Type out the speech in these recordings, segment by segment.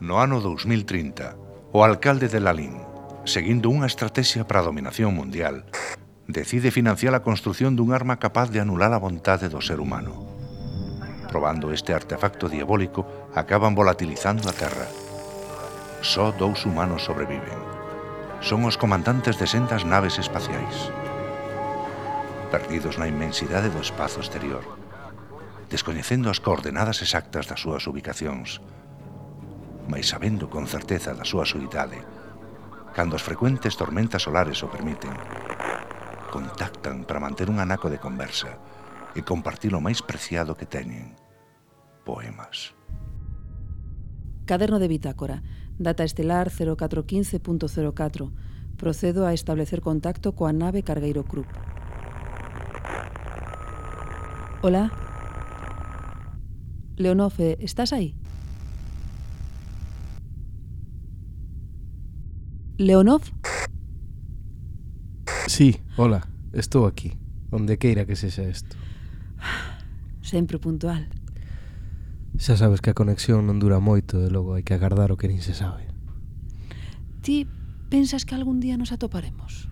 no ano 2030, o alcalde de Lalín, seguindo unha estrategia para a dominación mundial, decide financiar a construción dun arma capaz de anular a vontade do ser humano. Probando este artefacto diabólico, acaban volatilizando a Terra. Só dous humanos sobreviven. Son os comandantes de sendas naves espaciais. Perdidos na inmensidade do espazo exterior, descoñecendo as coordenadas exactas das súas ubicacións, mais sabendo con certeza da súa soidade, cando as frecuentes tormentas solares o permiten, contactan para manter un anaco de conversa e compartir o máis preciado que teñen, poemas. Caderno de bitácora, data estelar 0415.04, procedo a establecer contacto coa nave Cargueiro Krupp. Hola? Leonofe, estás aí? Leonov? Sí, hola, estou aquí. Onde queira que sexa isto. Sempre puntual. Xa sabes que a conexión non dura moito e logo hai que agardar o que nin se sabe. Ti pensas que algún día nos atoparemos?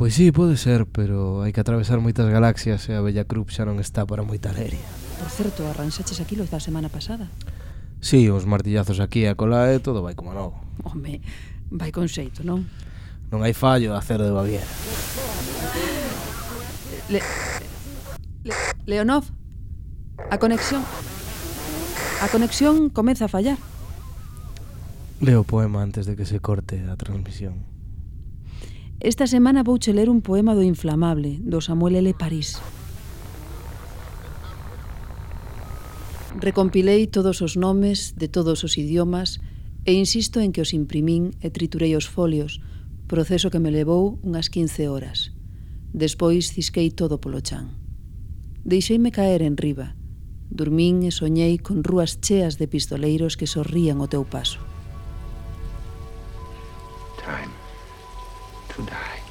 Pois sí, pode ser, pero hai que atravesar moitas galaxias e a Bella Cruz xa non está para moita leria. Por certo, arranxaches aquí los da semana pasada. Sí, os martillazos aquí a cola e todo vai como novo. Home, Vai con xeito, non? Non hai fallo a cero de Baviera. Le... Le... Leonov, a conexión. A conexión comeza a fallar. Leo o poema antes de que se corte a transmisión. Esta semana vouche ler un poema do Inflamable, do Samuel L. París. Recompilei todos os nomes de todos os idiomas e insisto en que os imprimín e triturei os folios, proceso que me levou unhas 15 horas. Despois cisquei todo polo chan. Deixeime caer en riba. Dormín e soñei con rúas cheas de pistoleiros que sorrían o teu paso. Time to die.